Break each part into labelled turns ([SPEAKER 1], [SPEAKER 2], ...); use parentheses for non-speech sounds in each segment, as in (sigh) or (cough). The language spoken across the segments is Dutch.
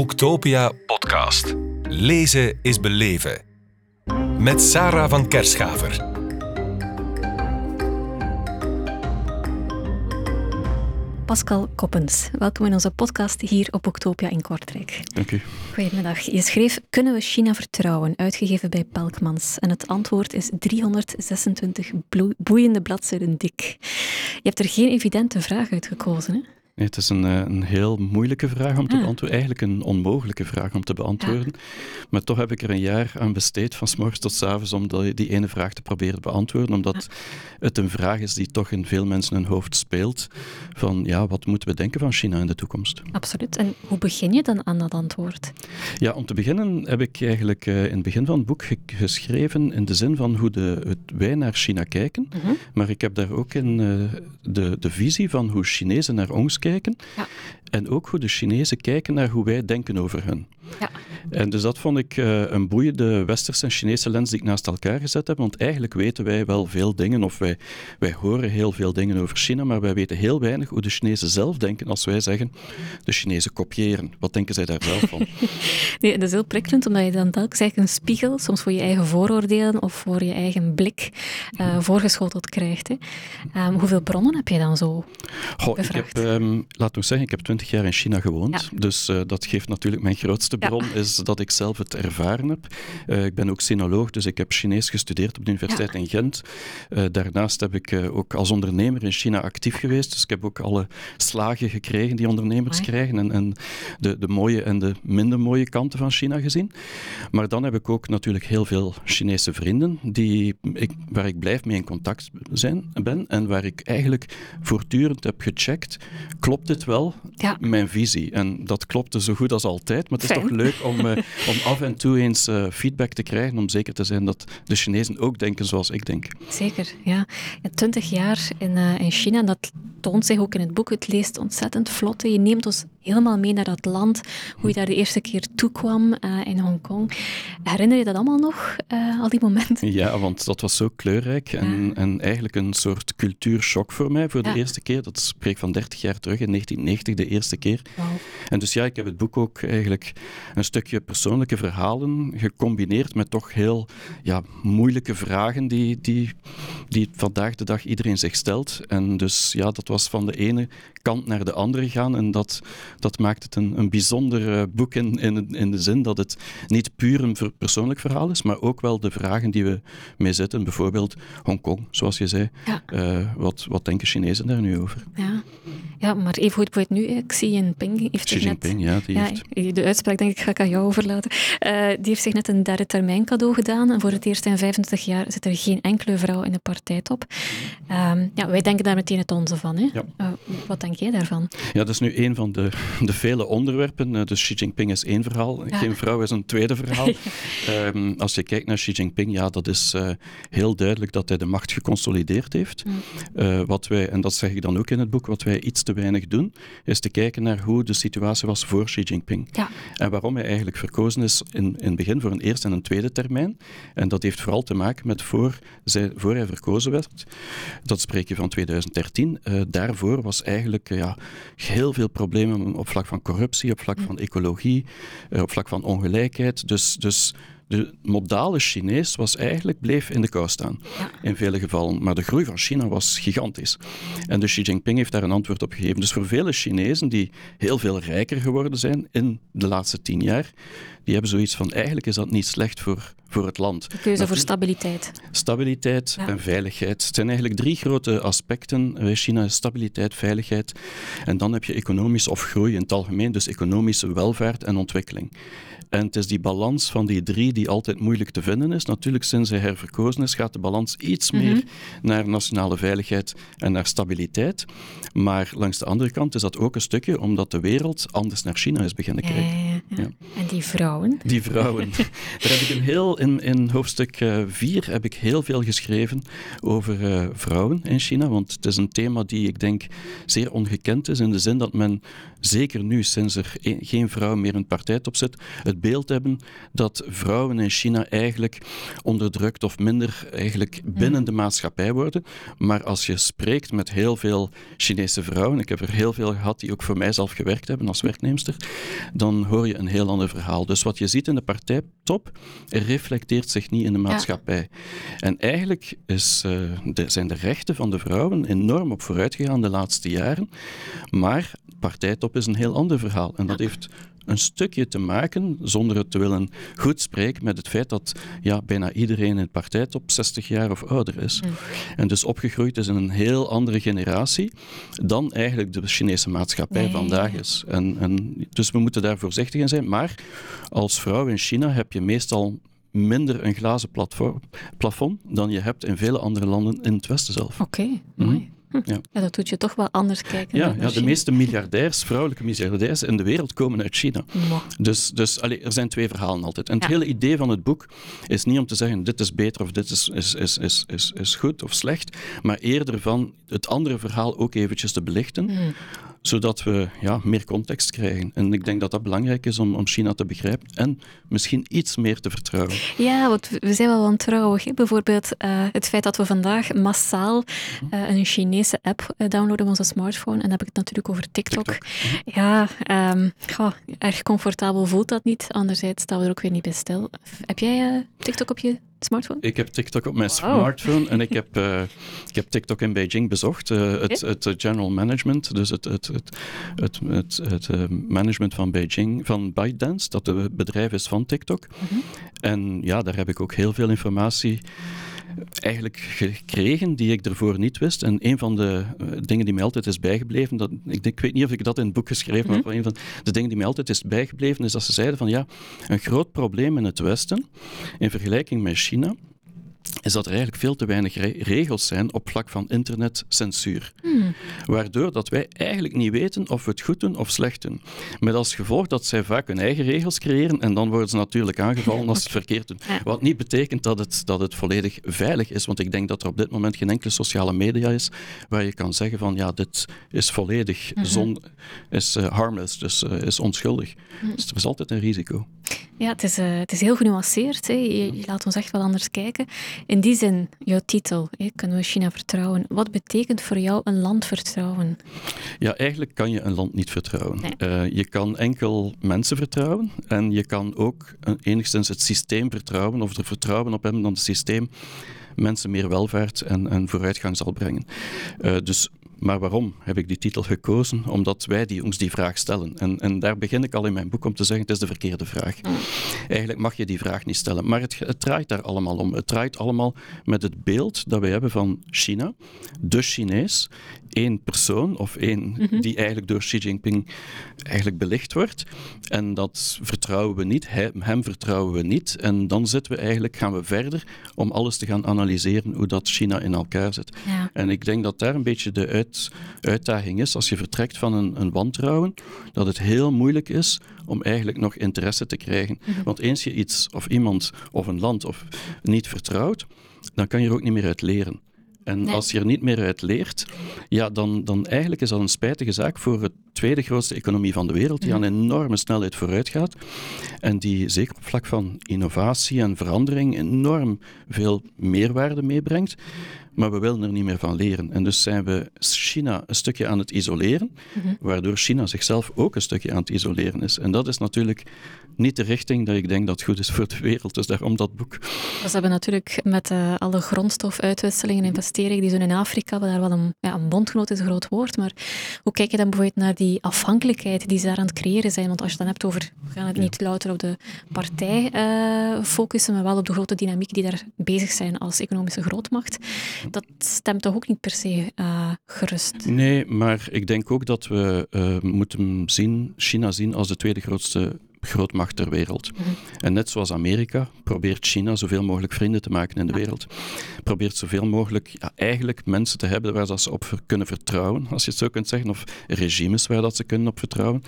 [SPEAKER 1] Boektopia podcast. Lezen is beleven. Met Sarah van Kerschaver.
[SPEAKER 2] Pascal Koppens, welkom in onze podcast hier op Boektopia in Kortrijk.
[SPEAKER 3] Dank u.
[SPEAKER 2] Goedemiddag. Je schreef Kunnen we China vertrouwen? Uitgegeven bij Pelkmans. En het antwoord is 326 boeiende bladzijden dik. Je hebt er geen evidente vraag uit gekozen, hè?
[SPEAKER 3] Nee, het is een, eh, een heel moeilijke vraag om te ah. beantwoorden. Eigenlijk een onmogelijke vraag om te beantwoorden. Maar toch heb ik er een jaar aan besteed, van s morgens tot s avonds, om die ene vraag te proberen te beantwoorden. Omdat het een vraag is die toch in veel mensen hun hoofd speelt. Van ja, wat moeten we denken van China in de toekomst?
[SPEAKER 2] Absoluut. En hoe begin je dan aan dat antwoord?
[SPEAKER 3] Ja, om te beginnen heb ik eigenlijk uh, in het begin van het boek geschreven in de zin van hoe de, het, wij naar China kijken. Mhm. Maar ik heb daar ook in uh, de, de visie van hoe Chinezen naar ons kijken. Ja. En ook hoe de Chinezen kijken naar hoe wij denken over hen. Ja. En dus dat vond ik uh, een boeiende westerse en Chinese lens die ik naast elkaar gezet heb. Want eigenlijk weten wij wel veel dingen, of wij, wij horen heel veel dingen over China, maar wij weten heel weinig hoe de Chinezen zelf denken als wij zeggen de Chinezen kopiëren. Wat denken zij daar zelf van? (laughs)
[SPEAKER 2] nee, dat is heel prikkelend, omdat je dan telkens een spiegel, soms voor je eigen vooroordelen of voor je eigen blik, uh, voorgeschoteld krijgt. Hè. Um, hoeveel bronnen heb je dan zo
[SPEAKER 3] Goh, ik heb, um, laat ons zeggen, ik heb twintig jaar in China gewoond. Dus uh, dat geeft natuurlijk mijn grootste bron, is dat ik zelf het ervaren heb. Uh, ik ben ook sinoloog, dus ik heb Chinees gestudeerd op de Universiteit in Gent. Uh, daarnaast heb ik ook als ondernemer in China actief geweest. Dus ik heb ook alle slagen gekregen die ondernemers krijgen. En, en de, de mooie en de minder mooie kanten van China gezien. Maar dan heb ik ook natuurlijk heel veel Chinese vrienden die ik, waar ik blijf mee in contact zijn, ben. En waar ik eigenlijk voortdurend heb gecheckt. Klopt dit wel? Ja mijn visie. En dat klopte zo goed als altijd. Maar het is toch leuk om, uh, (laughs) om af en toe eens uh, feedback te krijgen. Om zeker te zijn dat de Chinezen ook denken zoals ik denk.
[SPEAKER 2] Zeker, ja. Twintig jaar in, uh, in China, dat toont zich ook in het boek. Het leest ontzettend vlot. Je neemt ons helemaal mee naar dat land. Hoe je daar de eerste keer toe kwam in Hongkong. Herinner je dat allemaal nog, al die momenten?
[SPEAKER 3] Ja, want dat was zo kleurrijk. En, en eigenlijk een soort cultuurshock voor mij voor de eerste keer. Dat spreekt van 30 jaar terug, in 1990, de eerste keer. En dus ja, ik heb het boek ook eigenlijk een stukje persoonlijke verhalen gecombineerd met toch heel ja, moeilijke vragen die, die, die vandaag de dag iedereen zich stelt. En dus ja, dat was van de ene kant naar de andere gaan. En dat, dat maakt het een, een bijzonder eh, boek in, in, in de zin dat het niet puur een persoonlijk verhaal is, maar ook wel de vragen die we mee zitten. Bijvoorbeeld Hongkong, zoals je zei. Ja. Uh, wat, wat denken Chinezen daar nu over?
[SPEAKER 2] Ja, ja maar even goed, ik nu, ik zie Jinping heeft
[SPEAKER 3] Xi Jinping, ja, die heeft...
[SPEAKER 2] De uitspraak denk ik ga ik aan jou overlaten. Uh, die heeft zich net een derde termijn cadeau gedaan. En voor het eerst in 25 jaar zit er geen enkele vrouw in de partijtop. Um, ja, wij denken daar meteen het onze van. Hè? Ja. Uh, wat denk jij daarvan?
[SPEAKER 3] Ja, dat is nu een van de, de vele onderwerpen. Uh, dus Xi Jinping is één verhaal. Ja. Geen vrouw is een tweede verhaal. (laughs) um, als je kijkt naar Xi Jinping, ja, dat is heel duidelijk dat hij de macht geconsolideerd heeft. Mm. wat wij, en dat zeg ik dan ook in het boek, wat wij iets te weinig doen, is te kijken naar hoe de situatie was voor Xi Jinping. Ja. En waarom hij eigenlijk verkozen is in, in het begin voor een eerste en een tweede termijn. En dat heeft vooral te maken met voor, zij, voor hij verkozen werd. Dat spreek je van 2013. Uh, eh, daarvoor was eigenlijk ja, heel veel problemen op vlak van corruptie, op vlak van ecologie, uh, op vlak van ongelijkheid. Dus, dus de modale Chinees was eigenlijk, bleef in de kou staan, in vele gevallen. Maar de groei van China was gigantisch. En dus Xi Jinping heeft daar een antwoord op gegeven. Dus voor vele Chinezen die heel veel rijker geworden zijn in de laatste tien jaar, die hebben zoiets van, eigenlijk is dat niet slecht voor, voor het land.
[SPEAKER 2] De keuze voor stabiliteit.
[SPEAKER 3] Stabiliteit en veiligheid. Het zijn eigenlijk drie grote aspecten bij China. Stabiliteit, veiligheid. En dan heb je economisch of groei in het algemeen, dus economische welvaart en ontwikkeling. En het is die balans van die drie die altijd moeilijk te vinden is. Natuurlijk, sinds hij herverkozen is, gaat de balans iets meer mhm. naar nationale veiligheid en naar stabiliteit. Maar langs de andere kant is dat ook een stukje omdat de wereld anders naar China is beginnen kijken. Ja,
[SPEAKER 2] ja, en die vrouwen?
[SPEAKER 3] Die vrouwen. (laughs) Daar heb ik een heel, in, in hoofdstuk 4 heb ik heel veel geschreven over uh, vrouwen in China. Want het is een thema die ik denk zeer ongekend is in de zin dat men zeker nu sinds er geen vrouw meer in het partijtop zit, het beeld hebben dat vrouwen in China eigenlijk onderdrukt of minder eigenlijk binnen de maatschappij worden. Maar als je spreekt met heel veel Chinese vrouwen, ik heb er heel veel gehad die ook voor mijzelf gewerkt hebben als werknemster, dan hoor je een heel ander verhaal. Dus wat je ziet in de partijtop reflecteert zich niet in de maatschappij. En eigenlijk is, uh, de, zijn de rechten van de vrouwen enorm op vooruit gegaan de laatste jaren. Maar partijtop is een heel ander verhaal. En dat heeft een stukje te maken, zonder het te willen goed spreken, met het feit dat ja, bijna iedereen in het partijtop 60 jaar of ouder is. En dus opgegroeid is in een heel andere generatie dan eigenlijk de Chinese maatschappij vandaag is. En, en, dus we moeten daar voorzichtig in zijn. Maar als vrouw in China heb je meestal minder een glazen plafond dan je hebt in vele andere landen in het Westen zelf.
[SPEAKER 2] Oké, mooi. Hm. Ja. (laughs) ja. dat doet je toch wel anders kijken.
[SPEAKER 3] Ja, ja de meeste miljardairs, vrouwelijke miljardairs in de wereld komen uit China. Dus, dus allez, er zijn twee verhalen altijd. En het hele idee van het boek is niet om te zeggen dit is beter of dit is, is, is, is, is, is goed of slecht, maar eerder van het andere verhaal ook eventjes te belichten. Hm zodat we ja, meer context krijgen. En ik denk dat dat belangrijk is om, om China te begrijpen en misschien iets meer te vertrouwen.
[SPEAKER 2] Ja, want we zijn wel wantrouwig. Bijvoorbeeld uh, het feit dat we vandaag massaal uh, een Chinese app uh, downloaden op onze smartphone. En dan heb ik het natuurlijk over TikTok. TikTok. Ja, um, goh, erg comfortabel voelt dat niet. Anderzijds staan we er ook weer niet bij stil. Heb jij TikTok op je smartphone?
[SPEAKER 3] Ik heb TikTok op mijn smartphone en ik (laughs) heb, uh, ik heb TikTok in Beijing bezocht. Uh, het, het, general management, dus het, het, het, het, het, het uh, management van Beijing, van ByteDance, dat het bedrijf is van TikTok. Mm -hmm. En ja, daar heb ik ook heel veel informatie eigenlijk gekregen die ik ervoor niet wist. En een van de uh, dingen die mij altijd is bijgebleven, dat, ik, ik, weet niet of ik dat in het boek geschreven heb, mm -hmm. maar een van de dingen die mij altijd is bijgebleven, is dat ze zeiden van ja, een groot probleem in het Westen, in vergelijking met China, is dat er eigenlijk veel te weinig regels zijn op vlak van internetcensuur. Hmm. Waardoor dat wij eigenlijk niet weten of we het goed doen of slecht doen. Met als gevolg dat zij vaak hun eigen regels creëren en dan worden ze natuurlijk aangevallen als (laughs) ze het verkeerd doen. Wat niet betekent dat het, dat het volledig veilig is, want ik denk dat er op dit moment geen enkele sociale media is waar je kan zeggen van ja, dit is volledig mm zon, is uh, harmless, dus uh, is onschuldig. Mm. Dus er is altijd een risico.
[SPEAKER 2] Ja, het is, uh, het is heel genuanceerd. Hè. Je, je, laat ons echt wel anders kijken. In die zin, jouw titel, hè, kunnen we China vertrouwen? Wat betekent voor jou een land vertrouwen?
[SPEAKER 3] Ja, eigenlijk kan je een land niet vertrouwen. Uh, je kan enkel mensen vertrouwen en je kan ook enigszins het systeem vertrouwen of er vertrouwen op hebben dat het systeem mensen meer welvaart en, en vooruitgang zal brengen. Uh, dus maar waarom heb ik die titel gekozen? Omdat wij die, ons die vraag stellen. En, en daar begin ik al in mijn boek om te zeggen, het is de verkeerde vraag. Eigenlijk mag je die vraag niet stellen. Maar het, het draait daar allemaal om. Het draait allemaal met het beeld dat wij hebben van China, de Chinees, één persoon of één mhm. die eigenlijk door Xi Jinping eigenlijk belicht wordt. En dat vertrouwen we niet, hem vertrouwen we niet. En dan zitten we eigenlijk, gaan we verder om alles te gaan analyseren hoe dat China in elkaar zit. Ja. En ik denk dat daar een beetje de uit, uitdaging is als je vertrekt van een, een wantrouwen, dat het heel moeilijk is om eigenlijk nog interesse te krijgen. Mhm. Want eens je iets of iemand of een land of niet vertrouwt, dan kan je er ook niet meer uit leren. En als je er niet meer uit leert, ja, dan, dan eigenlijk is dat een spijtige zaak voor het tweede grootste economie van de wereld, die aan enorme snelheid vooruit gaat en die zeker op vlak van innovatie en verandering enorm veel meerwaarde meebrengt maar we willen er niet meer van leren. En dus zijn we China een stukje aan het isoleren, mhm. waardoor China zichzelf ook een stukje aan het isoleren is. En dat is natuurlijk niet de richting dat ik denk dat goed is voor de wereld. Dus daarom dat boek.
[SPEAKER 2] We hebben natuurlijk met uh, alle grondstofuitwisselingen en investeringen die zo in Afrika, waar daar wel een, ja, een bondgenoot is een groot woord, maar hoe kijk je dan bijvoorbeeld naar die afhankelijkheid die ze daar aan het creëren zijn? Want als je het dan hebt over, we gaan het niet louter op de partij uh, focussen, maar wel op de grote dynamiek die daar bezig zijn als economische grootmacht dat stemt toch ook niet per se uh, gerust?
[SPEAKER 3] Nee, maar ik denk ook dat we uh, moeten zien, China zien als de tweede grootste grootmacht ter wereld. Mhm. En net zoals Amerika probeert China zoveel mogelijk vrienden te maken in de wereld. Probeert zoveel mogelijk ja, eigenlijk mensen te hebben waar ze op kunnen vertrouwen, als je het zo kunt zeggen, of regimes waar dat ze kunnen op vertrouwen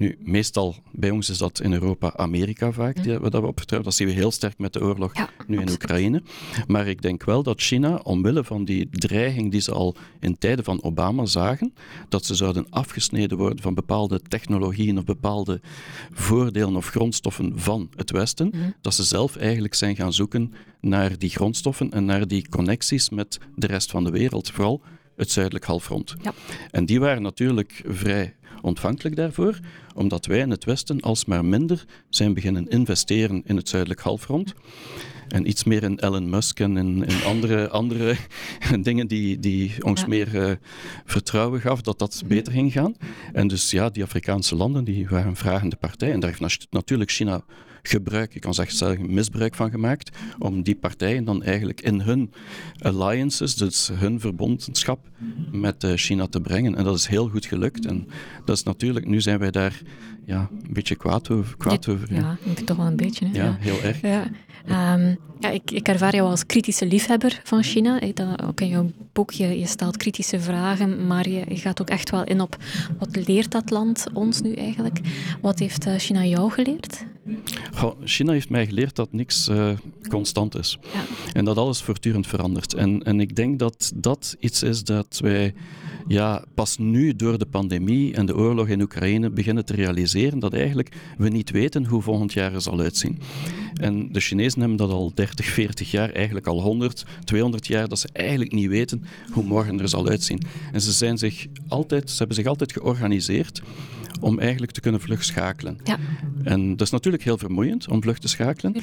[SPEAKER 3] Nu, meestal bij ons is dat in Europa Amerika vaak, die, wat dat we op vertrouwen. Dat zien we heel sterk met de oorlog
[SPEAKER 2] Ja,
[SPEAKER 3] nu in. Oekraïne. Maar ik denk wel dat China, omwille van die dreiging die ze al in tijden van Obama zagen, dat ze zouden afgesneden worden van bepaalde technologieën of bepaalde voordelen of grondstoffen van het Westen,
[SPEAKER 2] Mhm.
[SPEAKER 3] dat ze zelf eigenlijk zijn gaan zoeken naar die grondstoffen en naar die connecties met de rest van de wereld, vooral het zuidelijk halfrond.
[SPEAKER 2] Ja.
[SPEAKER 3] En die waren natuurlijk vrij ontvankelijk daarvoor, omdat wij in het Westen alsmaar minder zijn beginnen investeren in het zuidelijk halfrond. En iets meer in Elon Musk en in, in andere, andere (laughs) dingen die, die ons
[SPEAKER 2] Ja.
[SPEAKER 3] meer eh, vertrouwen gaf dat dat beter ging gaan. En dus ja, die Afrikaanse landen die waren een vragende partij. En daar heeft natuurlijk China gebruik, je kan zeggen, zeggen, misbruik van gemaakt, om die partijen dan eigenlijk in hun alliances, dus hun verbondenschap met eh, China te brengen. En dat is heel goed gelukt. En dat is natuurlijk, nu zijn wij daar ja, een beetje kwaad over. Kwaad over ja.
[SPEAKER 2] Ja, ik toch wel een beetje. Hè?
[SPEAKER 3] Ja, heel erg.
[SPEAKER 2] Ja, Ehm, ja ik, ik ervaar jou als kritische liefhebber van China. Dat, ook in jouw boek, je, je stelt kritische vragen, maar je, je gaat ook echt wel in op wat leert dat land ons nu eigenlijk? Wat heeft eh, China jou geleerd?
[SPEAKER 3] Goh, China heeft mij geleerd dat niks eh, constant is.
[SPEAKER 2] Ja.
[SPEAKER 3] En dat alles voortdurend verandert. En, en ik denk dat dat iets is dat wij ja, pas nu door de pandemie en de oorlog in Oekraïne beginnen te realiseren dat eigenlijk we niet weten hoe volgend jaar er zal uitzien. En de Chinezen hebben dat al 30, 40 jaar, eigenlijk al 100, 200 jaar, dat ze eigenlijk niet weten hoe morgen er zal uitzien. En ze, zijn zich altijd, ze hebben zich altijd georganiseerd om eigenlijk te kunnen vlug schakelen.
[SPEAKER 2] Ja,
[SPEAKER 3] En dat is natuurlijk heel vermoeiend om vlug te schakelen.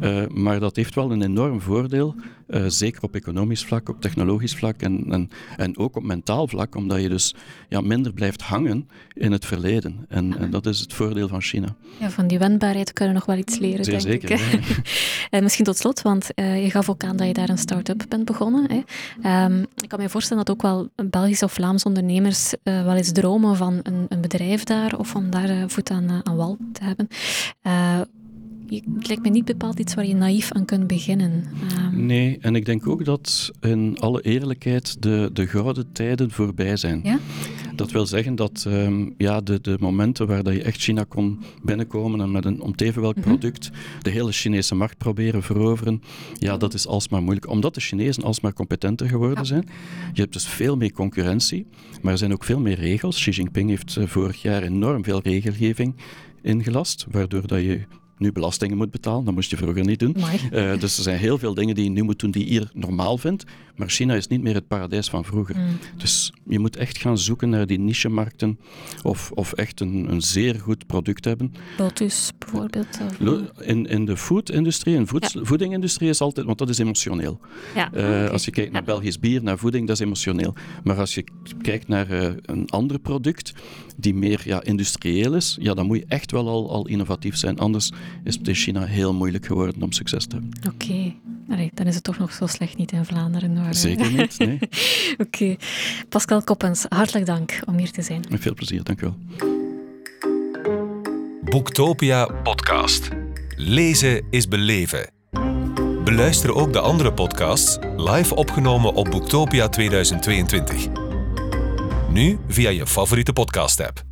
[SPEAKER 3] Eh, maar dat heeft wel een enorm voordeel, eh, zeker op economisch vlak, op technologisch vlak en, en, en ook op mentaal vlak, omdat je dus ja, minder blijft hangen in het verleden. En, en dat is het voordeel van China.
[SPEAKER 2] Ja, van die wendbaarheid kunnen we nog wel iets leren,
[SPEAKER 3] Zeer
[SPEAKER 2] denk
[SPEAKER 3] zeker.
[SPEAKER 2] ik. (laughs) En misschien tot slot, want eh, je gaf ook aan dat je daar een start-up bent begonnen. Hè. Ehm, ik kan me voorstellen dat ook wel Belgische of Vlaamse ondernemers wel eens dromen van een, een bedrijf daar of om daar eh, voet aan, eh, aan wal te hebben. Eh, je- het lijkt me niet bepaald iets waar je naïef aan kunt beginnen. Ehm,
[SPEAKER 3] Nee, en ik denk ook dat in alle eerlijkheid de, de gouden tijden voorbij zijn.
[SPEAKER 2] Ja?
[SPEAKER 3] Dat wil zeggen dat ehm, ja, de, de momenten waar dat je echt China kon binnenkomen en met een om teven welk
[SPEAKER 2] Mhm.
[SPEAKER 3] product de hele Chinese markt proberen veroveren, ja, dat is alsmaar moeilijk. Omdat de Chinezen alsmaar competenter geworden
[SPEAKER 2] Ja.
[SPEAKER 3] zijn. Je hebt dus veel meer concurrentie, maar er zijn ook veel meer regels. Xi Jinping heeft eh, vorig jaar enorm veel regelgeving ingelast, waardoor dat je nu belastingen moet betalen. Dat moest je vroeger niet doen. Eh, dus er zijn heel veel dingen die je nu moet doen die je hier normaal vindt. Maar China is niet meer het paradijs van vroeger.
[SPEAKER 2] Mm.
[SPEAKER 3] Dus je moet echt gaan zoeken naar die niche-markten of, of echt een, een zeer goed product hebben.
[SPEAKER 2] Lotus bijvoorbeeld. of-
[SPEAKER 3] In, in de food-industrie, en voed- voedingindustrie is altijd, want dat is emotioneel.
[SPEAKER 2] ja.
[SPEAKER 3] Eh,
[SPEAKER 2] oké.
[SPEAKER 3] Als je kijkt naar
[SPEAKER 2] Ja.
[SPEAKER 3] Belgisch bier, naar voeding, dat is emotioneel. Maar als je kijkt naar eh, een ander product die meer ja, industrieel is, ja, dan moet je echt wel al, al innovatief zijn. Anders is het in China heel moeilijk geworden om succes te hebben.
[SPEAKER 2] Oké. Allee, dan is het toch nog zo slecht niet in Vlaanderen. maar, eh,
[SPEAKER 3] Zeker niet, nee. (laughs)
[SPEAKER 2] Oké. Pascal Koppens, hartelijk dank om hier te zijn.
[SPEAKER 3] Met veel plezier, dank u wel.
[SPEAKER 1] Boektopia podcast. Lezen is beleven. Beluister ook de andere podcasts live opgenomen op Boektopia 2022. Nu via je favoriete podcast-app.